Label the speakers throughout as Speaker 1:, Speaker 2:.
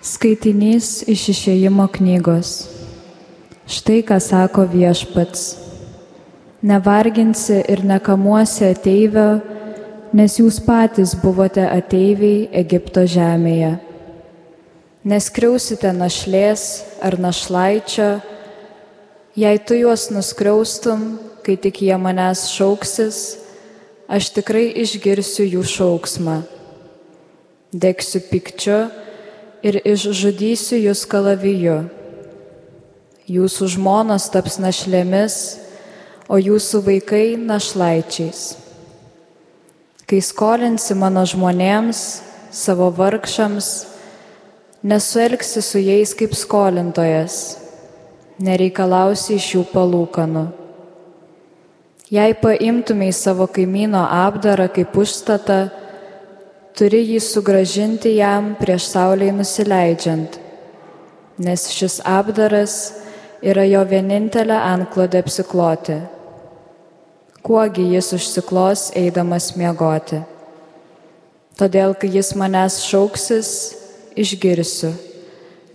Speaker 1: Skaitinys iš išėjimo knygos. Štai ką sako viešpats. Nevarginsi ir nekamuosi ateivio, nes jūs patys buvote ateiviai Egipto žemėje. Neskriausite našlės ar našlaičio, jei tu juos nuskriaustum, kai tik jie manęs šauksis, aš tikrai išgirsiu jų šauksmą. Degsiu pikčiu ir išžudysiu jūs kalaviju. Jūsų žmonos taps našlėmis, o jūsų vaikai našlaičiais. Kai skolinsi mano žmonėms, savo vargšams, nesuelgsi su jais kaip skolintojas, nereikalausi iš jų palūkanų. Jei paimtumei savo kaimyno apdarą kaip užstatą, turi jį sugražinti jam prieš saulėje nusileidžiant, nes šis apdaras yra jo vienintelė antklodė apsikloti. Kuogi jis užsiklos eidamas miegoti. Todėl, kai jis manęs šauksis, išgirsiu,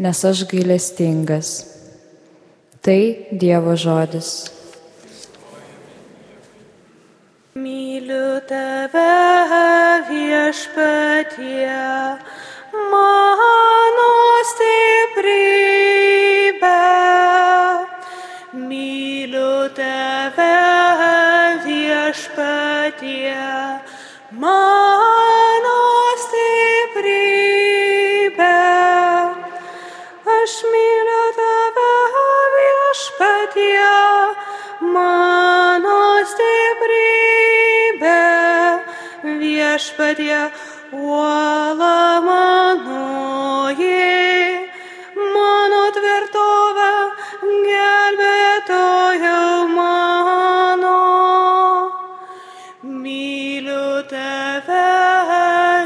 Speaker 1: nes aš gailestingas. Tai Dievo žodis.
Speaker 2: Myliu tave viešpatie, mano stiprybė. Myliu tave viešpatie, mano Viešpatie, uola manoji, mano tvirtovė, gelbėtojau mano. Myliu tave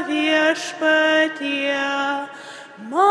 Speaker 2: viešpatie, mano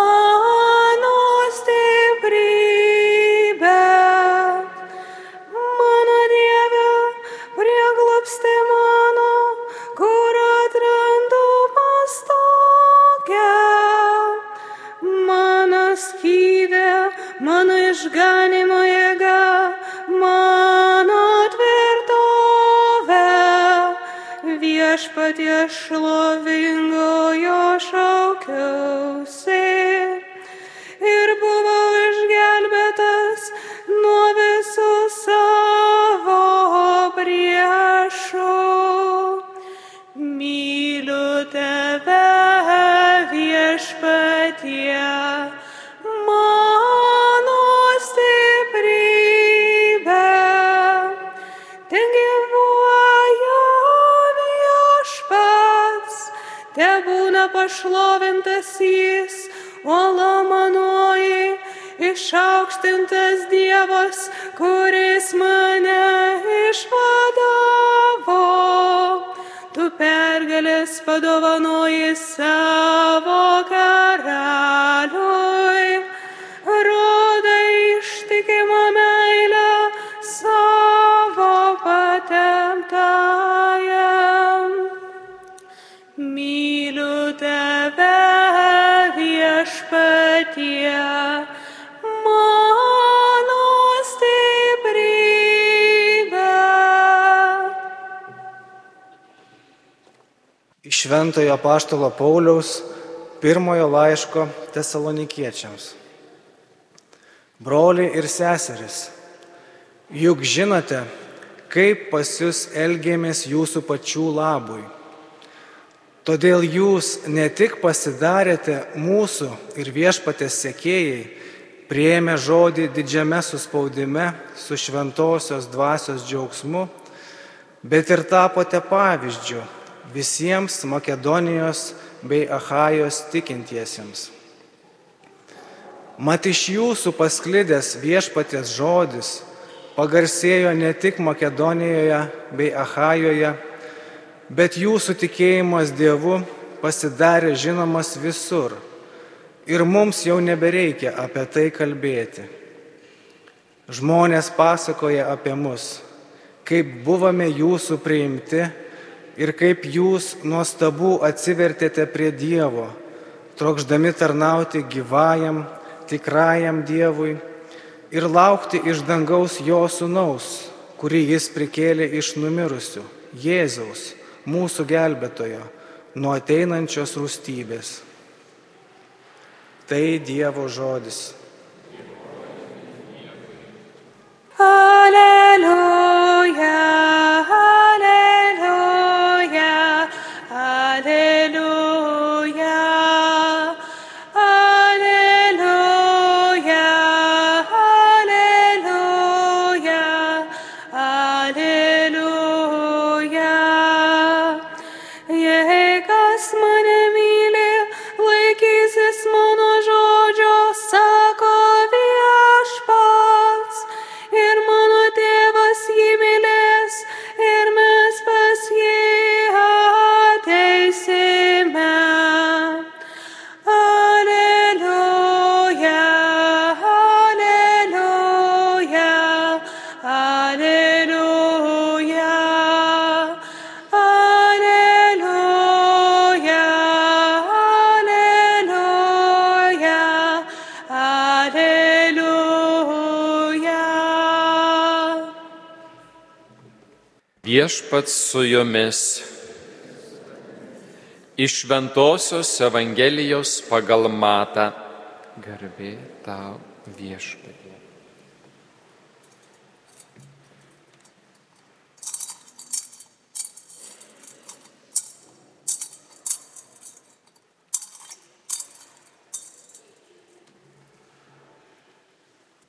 Speaker 2: išaukštintas Dievas, kuris mane išvadavo. Tu pergalės padovanoji savo
Speaker 3: Iš Šventojo Paštalo Pauliaus pirmojo laiško tesalonikiečiams. Broliai ir seseris, juk žinote, kaip pas jūs elgėmės jūsų pačių labui. Todėl jūs ne tik pasidarėte mūsų ir viešpatės sekėjai, prieėmė žodį didžiame suspaudime su šventosios dvasios džiaugsmu, bet ir tapote pavyzdžių visiems Makedonijos bei Ahajos tikintiesiems. Mat iš jūsų pasklidęs viešpaties žodis pagarsėjo ne tik Makedonijoje bei Ahajoje, bet jūsų tikėjimas Dievu pasidarė žinomas visur ir mums jau nebereikia apie tai kalbėti. Žmonės pasakoja apie mus, kaip buvome jūsų priimti ir kaip jūs nuostabu atsivertėte prie Dievo, trokšdami tarnauti gyvajam, tikrajam Dievui ir laukti iš dangaus jo sunaus, kurį jis prikėlė iš numirusių, Jėzaus, mūsų gelbėtojo, nuo ateinančios rūstybės. Tai Dievo žodis.
Speaker 2: Alleluia, Viešpats
Speaker 4: su jumis. Iš Šventojios Evangelijos pagal Matą. Garbė tau viešpatie.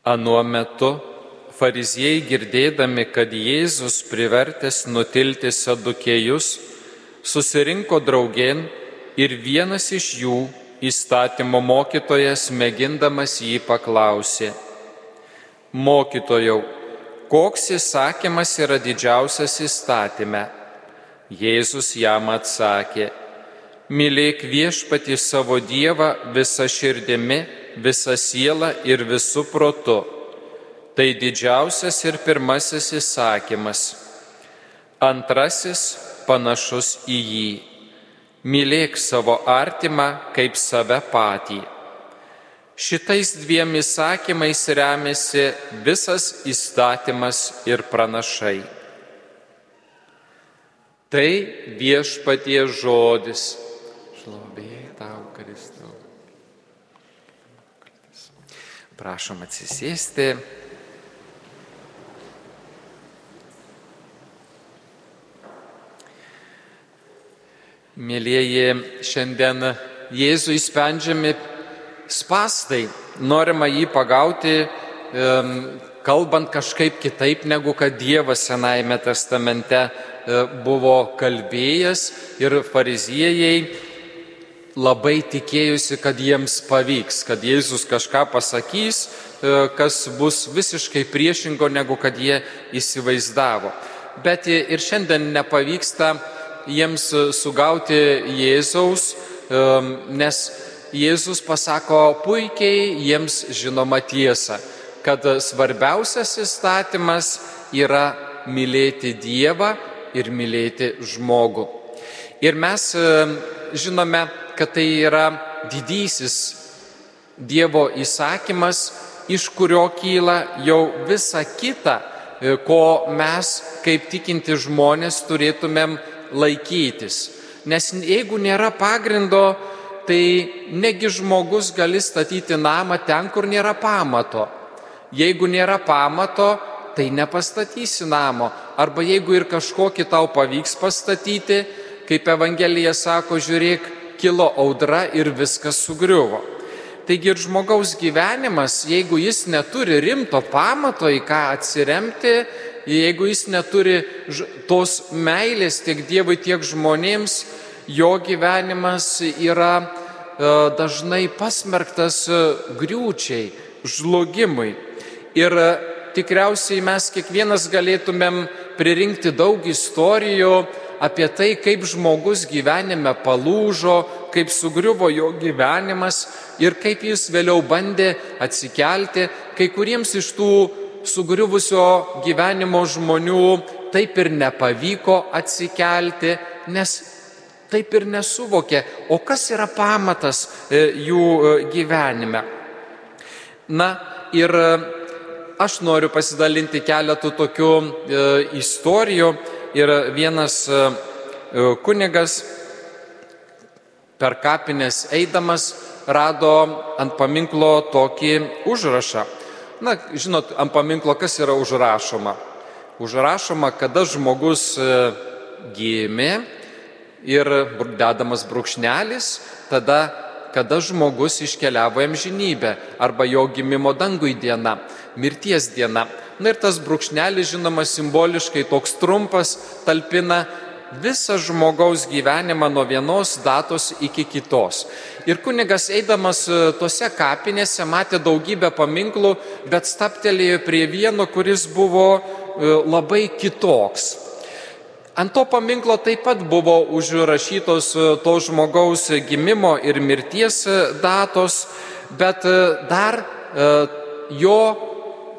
Speaker 4: Anuo metu fariziejai girdėdami, kad Jėzus privertęs nutilti sadukėjus, susirinko draugien ir vienas iš jų, įstatymo mokytojas, mėgindamas jį paklausė. Mokytojau, koks įsakymas yra didžiausias įstatyme? Jėzus jam atsakė, mylėk viešpatį savo Dievą visą širdimi, visą sielą ir visų protu. Tai didžiausias ir pirmasis įsakymas. Antrasis panašus į jį. Mylėk savo artimą kaip save patį. Šitais dviem įsakymais remiasi visas įstatymas ir pranašai. Tai viešpatie žodis. Šlovė tau, Kristau. Prašom atsisėsti. Mėlyjeji, šiandien Jėzui sprendžiami spastai. Norima jį pagauti, kalbant kažkaip kitaip, negu kad Dievas Senajame testamente e, buvo kalbėjęs ir fariziejai labai tikėjusi, kad jiems pavyks, kad Jėzus kažką pasakys, e, kas bus visiškai priešingo, negu kad jie įsivaizdavo. Bet ir šiandien nepavyksta jiems sugauti Jėzaus, nes Jėzus pasako puikiai jiems žinoma tiesa, kad svarbiausias įstatymas yra mylėti Dievą ir mylėti žmogų. Ir mes žinome, kad tai yra didysis Dievo įsakymas, iš kurio kyla jau visa kita, ko mes kaip tikinti žmonės turėtumėm laikytis. Nes jeigu nėra pagrindo, tai negi žmogus gali statyti namą ten, kur nėra pamato. Jeigu nėra pamato, tai nepastatysi namo. Arba jeigu ir kažkokį tau pavyks pastatyti, kaip Evangelija sako, žiūrėk, kilo audra ir viskas sugriuvo. Taigi ir žmogaus gyvenimas, jeigu jis neturi rimto pamato į ką atsiremti, jeigu jis neturi tos meilės tiek Dievui, tiek žmonėms, jo gyvenimas yra dažnai pasmerktas griūčiai, žlugimui. Ir tikriausiai mes kiekvienas galėtumėm pririnkti daug istorijų apie tai, kaip žmogus gyvenime palūžo, kaip sugriuvo jo gyvenimas ir kaip jis vėliau bandė atsikelti. Kai kuriems iš tų sugriuvusio gyvenimo žmonių taip ir nepavyko atsikelti, nes taip ir nesuvokė, o kas yra pamatas e, jų e, gyvenime. Na ir e, aš noriu pasidalinti keletų tokių istorijų ir vienas kunigas per kapines eidamas rado ant paminklo tokį užrašą. Na, žinot, ant paminklo kas yra užrašoma? Užrašoma, kada žmogus gimė, ir dedamas brūkšnelis, tada, kada žmogus iškeliavo amžinybę arba jo gimimo dangui diena, mirties diena. Na ir tas brūkšnelis, žinoma, simboliškai toks trumpas, talpina visą žmogaus gyvenimą nuo vienos datos iki kitos. Ir kunigas eidamas e, tose kapinėse matė daugybę paminklų, bet staptelėjo prie vieno, kuris buvo e, labai kitoks. Ant to paminklo taip pat buvo užrašytos e, to žmogaus gimimo ir mirties datos, bet dar jo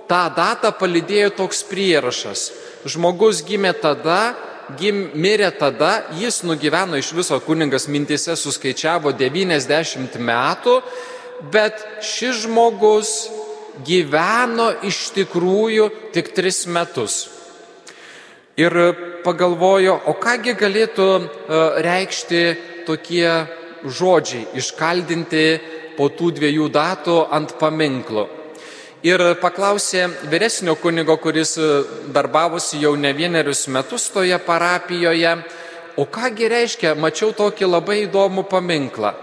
Speaker 4: tą datą palidėjo toks prierašas. Žmogus gimė tada, gim, mirė tada, jis nugyveno iš viso kuningas mintise suskaičiavo 90 metų, bet šis žmogus gyveno iš tikrųjų tik 3 metus ir pagalvojo, o kągi galėtų e, reikšti tokie žodžiai, iškaldinti po tų dviejų datų ant paminklo. Ir paklausė vyresnio kunigo, kuris e, darbavosi jau ne vienerius metus toje parapijoje, o kągi reiškia, mačiau tokį labai įdomų paminklą.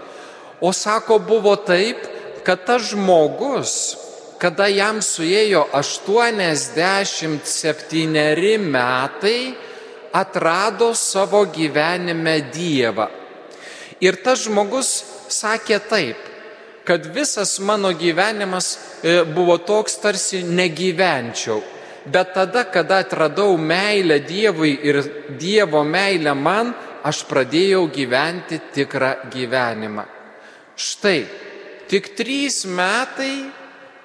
Speaker 4: O sako, buvo taip, kad tas žmogus, kada jam suėjo 87 metai, atrado savo gyvenime Dievą. Ir tas žmogus sakė taip, kad visas mano gyvenimas e, buvo toks tarsi negyvenčiau. Bet tada, kada atradau meilę Dievui ir Dievo meilę man, aš pradėjau gyventi tikrą gyvenimą. Štai, tik trys metai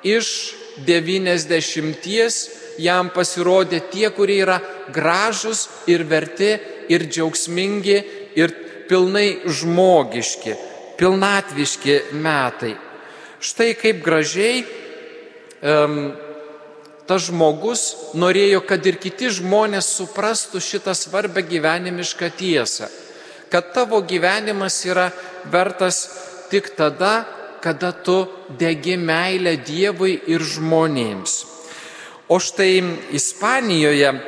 Speaker 4: iš 90 jam pasirodė tie, kurie yra gražus ir verti ir džiaugsmingi ir pilnai žmogiški, pilnatviški metai. Štai kaip gražiai um, tas žmogus norėjo, kad ir kiti žmonės suprastų šitą svarbę gyvenimišką tiesą, kad tavo gyvenimas yra vertas tik tada, kada tu degi meilę Dievui ir žmonėms. O štai Ispanijoje e,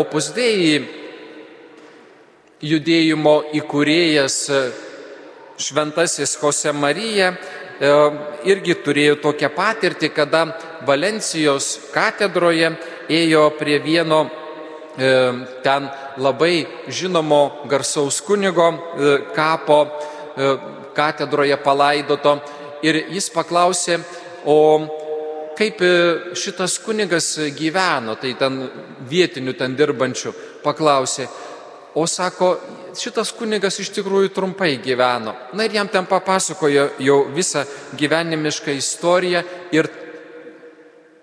Speaker 4: opusdėjai judėjimo įkūrėjas šventasis Jose Marija e, irgi turėjo tokią patirtį, kada Valencijos katedroje ėjo prie vieno ten labai žinomo garsaus kunigo kapo katedroje palaidoto. Ir jis paklausė, o kaip e, šitas kunigas gyveno, tai ten vietinių ten dirbančių paklausė, o sako, šitas kunigas iš tikrųjų trumpai gyveno. Na ir jam ten papasakojo jau visą gyvenimišką istoriją ir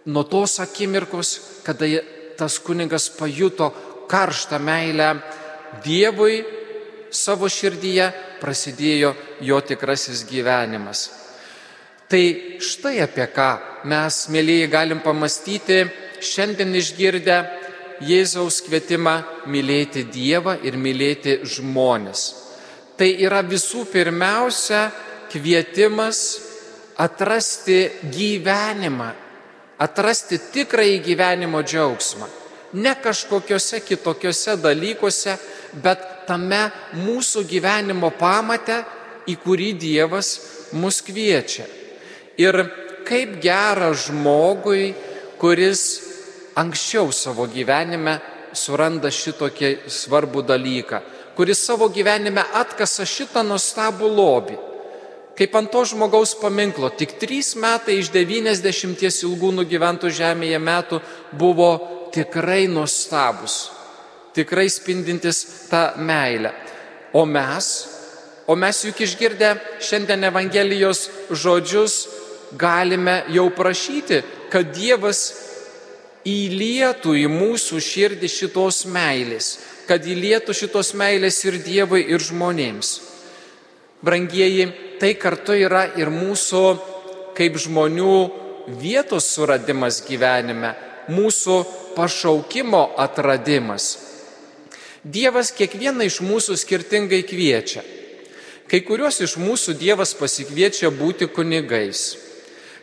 Speaker 4: nuo tos akimirkos, kada tas kunigas pajuto karštą meilę Dievui savo širdyje, prasidėjo jo tikrasis gyvenimas. Tai štai apie ką mes, mėlyje, galim pamastyti šiandien išgirdę Jėzaus kvietimą mylėti Dievą ir mylėti žmonės. Tai yra visų pirmiausia kvietimas atrasti gyvenimą, atrasti tikrąjį gyvenimo džiaugsmą. Ne kažkokiuose kitokiuose dalykuose, bet tame mūsų gyvenimo pamate, į kurį Dievas mus kviečia. Ir kaip gera žmogui, kuris anksčiau savo gyvenime suranda šitokį svarbų dalyką, kuris savo gyvenime atkasa šitą nuostabų lobį. Kaip ant to žmogaus paminklo, tik trys metai iš 90 ilgų nugyventų žemėje metų buvo tikrai nuostabus, tikrai spindintis tą meilę. O mes, o mes juk išgirdę šiandien Evangelijos žodžius, galime jau prašyti, kad Dievas įlietų į mūsų širdį šitos meilės, kad įlietų šitos meilės ir Dievui, ir žmonėms. Brangieji, tai kartu yra ir mūsų kaip žmonių vietos suradimas gyvenime, mūsų pašaukimo atradimas. Dievas kiekvieną iš mūsų skirtingai kviečia. Kai kuriuos iš mūsų Dievas pasikviečia būti kunigais.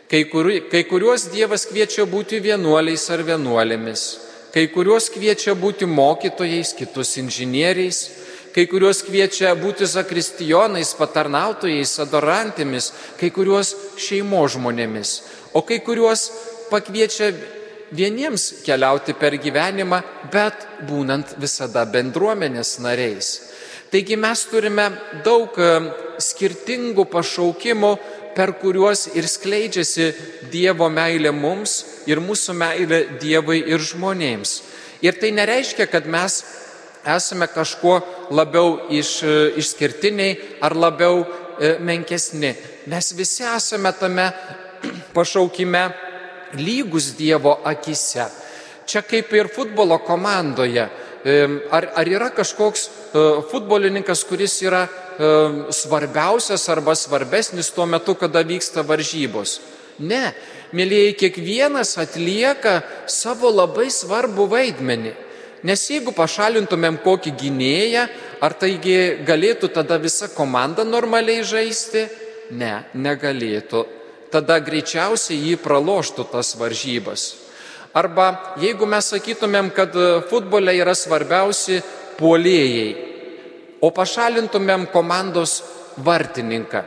Speaker 4: Kai, kur, kai kuriuos Dievas kviečia būti vienuoliais ar vienuolėmis. Kai kuriuos kviečia būti mokytojais, kitus inžinieriais. Kai kuriuos kviečia būti zakristijonais, patarnautojais, adorantėmis, kai kuriuos šeimo žmonėmis. O kai kuriuos pakviečia vieniems keliauti per gyvenimą, bet būnant visada bendruomenės nariais. Taigi mes turime daug e, skirtingų pašaukimų, per kuriuos ir skleidžiasi Dievo meilė mums ir mūsų meilė Dievui ir žmonėms. Ir tai nereiškia, kad mes esame kažkuo labiau iš, e, išskirtiniai ar labiau e, menkesni. Mes visi esame tame pašaukime lygus Dievo akise. Čia kaip ir futbolo komandoje Ar, ar yra kažkoks e, futbolininkas, kuris yra svarbiausias arba svarbesnis tuo metu, kada vyksta varžybos? Ne, mėlyjei, kiekvienas atlieka savo labai svarbų vaidmenį. Nes jeigu pašalintumėm kokį gynėją, ar taigi galėtų tada visa komanda normaliai žaisti? Ne, negalėtų. Tada greičiausiai jį praloštų tas varžybas. Arba jeigu mes sakytumėm, kad e, futbole yra svarbiausi puolėjai, o pašalintumėm komandos vartininką,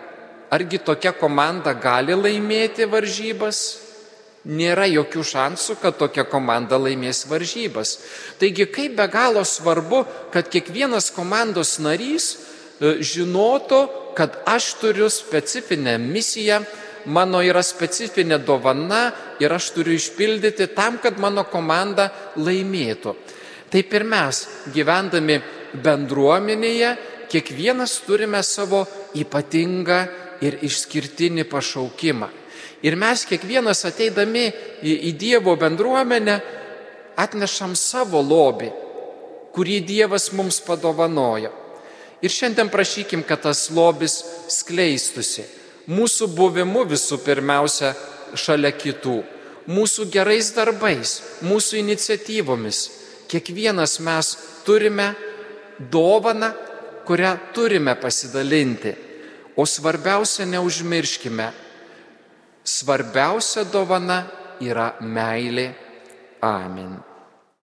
Speaker 4: argi tokia komanda gali laimėti varžybas? Nėra jokių šansų, kad tokia komanda laimės varžybas. Taigi kaip be galo svarbu, kad kiekvienas komandos narys e, žinotų, kad aš turiu specifinę misiją mano yra specifinė dovana ir aš turiu išpildyti tam, kad mano komanda laimėtų. Taip ir mes, gyvendami bendruomenėje, kiekvienas turime savo ypatingą ir išskirtinį pašaukimą. Ir mes kiekvienas ateidami į, į Dievo bendruomenę atnešam savo lobį, kurį Dievas mums padovanojo. Ir šiandien prašykim, kad tas lobis skleistusi mūsų buvimu visų pirmiausia šalia kitų, mūsų gerais darbais, mūsų iniciatyvomis. Kiekvienas mes turime dovaną, kurią turime pasidalinti. O svarbiausia, neužmirškime, svarbiausia dovana yra meilė. Amen.